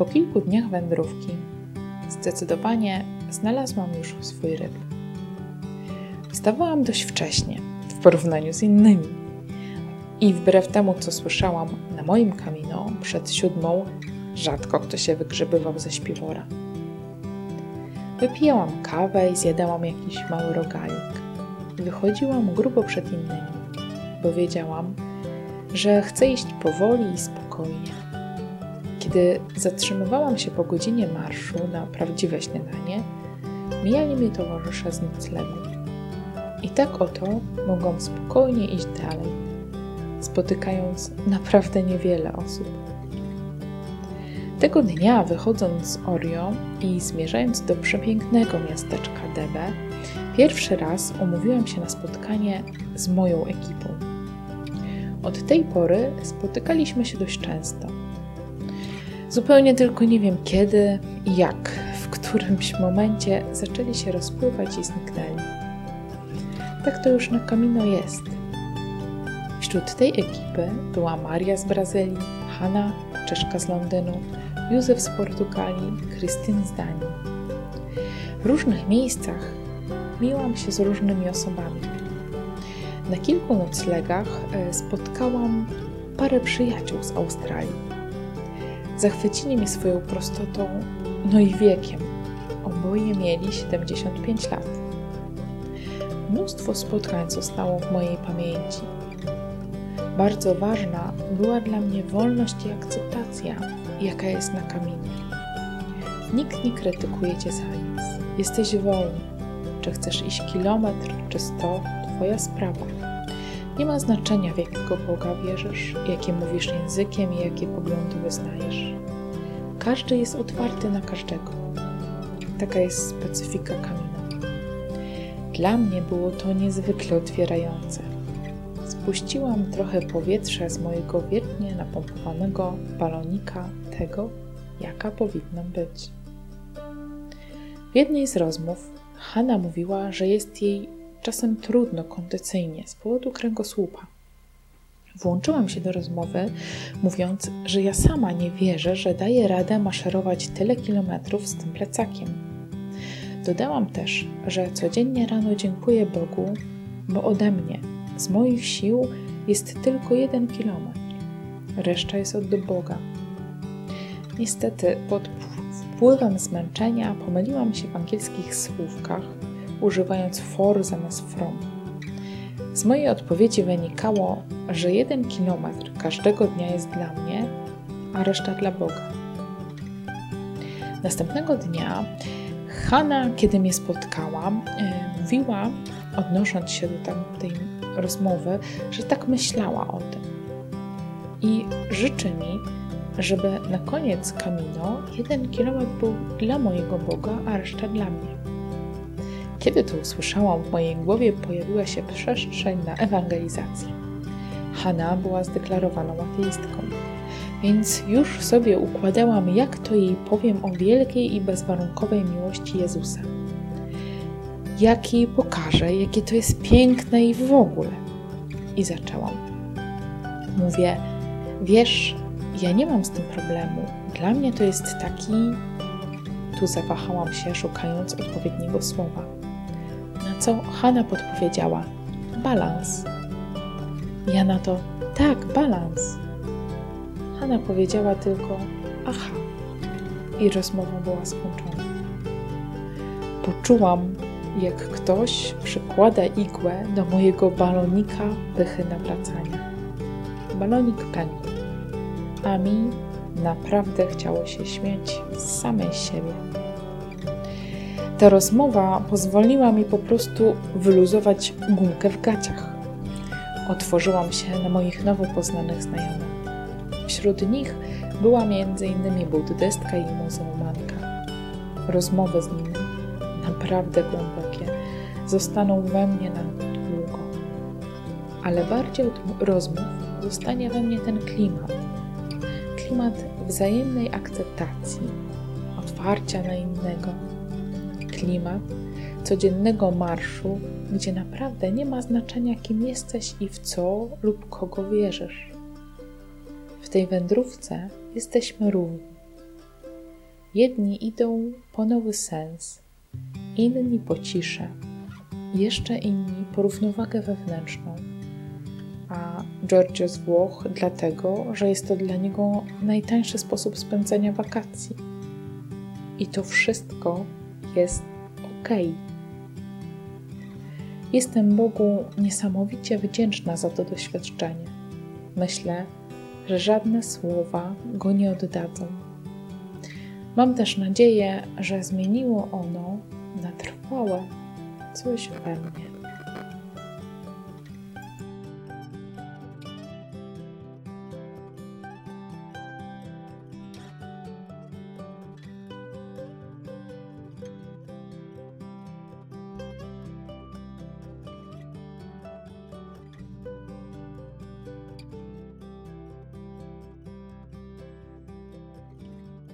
Po kilku dniach wędrówki zdecydowanie znalazłam już swój ryb. Wstawałam dość wcześnie w porównaniu z innymi. I wbrew temu, co słyszałam na moim kamino przed siódmą, rzadko kto się wygrzebywał ze śpiwora. Wypijałam kawę i zjadałam jakiś mały rogalik. Wychodziłam grubo przed innymi, bo wiedziałam, że chcę iść powoli i spokojnie. Kiedy zatrzymywałam się po godzinie marszu na prawdziwe śniadanie, mijali mnie towarzysze z noclegu. I tak oto mogłam spokojnie iść dalej, spotykając naprawdę niewiele osób. Tego dnia, wychodząc z Orio i zmierzając do przepięknego miasteczka Debe, pierwszy raz umówiłam się na spotkanie z moją ekipą. Od tej pory spotykaliśmy się dość często. Zupełnie tylko nie wiem kiedy i jak, w którymś momencie zaczęli się rozpływać i zniknęli. Tak to już na Camino jest. Wśród tej ekipy była Maria z Brazylii, Hanna, Czeszka z Londynu, Józef z Portugalii, Krystyn z Danii. W różnych miejscach miłam się z różnymi osobami. Na kilku noclegach e, spotkałam parę przyjaciół z Australii. Zachwycili mnie swoją prostotą, no i wiekiem. Oboje mieli 75 lat. Mnóstwo spotkań zostało w mojej pamięci. Bardzo ważna była dla mnie wolność i akceptacja, jaka jest na kamieniu. Nikt nie krytykuje cię za nic. Jesteś wolny. Czy chcesz iść kilometr, czy sto, twoja sprawa. Nie ma znaczenia, w jakiego Boga wierzysz, jakie mówisz językiem i jakie poglądy wyznajesz. Każdy jest otwarty na każdego. Taka jest specyfika kamina. Dla mnie było to niezwykle otwierające. Spuściłam trochę powietrza z mojego wiernie napompowanego balonika tego, jaka powinna być. W jednej z rozmów Hanna mówiła, że jest jej czasem trudno kondycyjnie z powodu kręgosłupa. Włączyłam się do rozmowy, mówiąc, że ja sama nie wierzę, że daję radę maszerować tyle kilometrów z tym plecakiem. Dodałam też, że codziennie rano dziękuję Bogu, bo ode mnie, z moich sił, jest tylko jeden kilometr. Reszta jest od Boga. Niestety, pod wpływem zmęczenia pomyliłam się w angielskich słówkach, używając for zamiast from. Z mojej odpowiedzi wynikało, że jeden kilometr każdego dnia jest dla mnie, a reszta dla Boga. Następnego dnia Hanna, kiedy mnie spotkała, e, mówiła, odnosząc się do tamtej rozmowy, że tak myślała o tym. I życzy mi, żeby na koniec Camino jeden kilometr był dla mojego Boga, a reszta dla mnie. Kiedy to usłyszałam, w mojej głowie pojawiła się przestrzeń na ewangelizację. Hanna była zdeklarowaną ateistką, więc już sobie układałam, jak to jej powiem o wielkiej i bezwarunkowej miłości Jezusa. Jak jej pokażę, jakie to jest piękne i w ogóle. I zaczęłam. Mówię, wiesz, ja nie mam z tym problemu. Dla mnie to jest taki. Tu zawahałam się, szukając odpowiedniego słowa co Hanna podpowiedziała: balans. Ja na to: tak, balans. Hanna powiedziała tylko: aha. I rozmowa była skończona. Poczułam, jak ktoś przykłada igłę do mojego balonika pychy nawracania. Balonik pękł, a mi naprawdę chciało się śmiać z samej siebie. Ta rozmowa pozwoliła mi po prostu wyluzować gumkę w gaciach. Otworzyłam się na moich nowo poznanych znajomych. Wśród nich była m.in. buddystka i muzułmanka. Rozmowy z nimi, naprawdę głębokie, zostaną we mnie na długo. Ale bardziej od rozmów zostanie we mnie ten klimat. Klimat wzajemnej akceptacji, otwarcia na innego, klimat codziennego marszu, gdzie naprawdę nie ma znaczenia, kim jesteś i w co lub kogo wierzysz. W tej wędrówce jesteśmy równi. Jedni idą po nowy sens, inni po ciszę, jeszcze inni po równowagę wewnętrzną. A Giorgio z Włoch dlatego, że jest to dla niego najtańszy sposób spędzania wakacji. I to wszystko jest ok. Jestem Bogu niesamowicie wdzięczna za to doświadczenie. Myślę, że żadne słowa go nie oddadzą. Mam też nadzieję, że zmieniło ono na trwałe coś we mnie.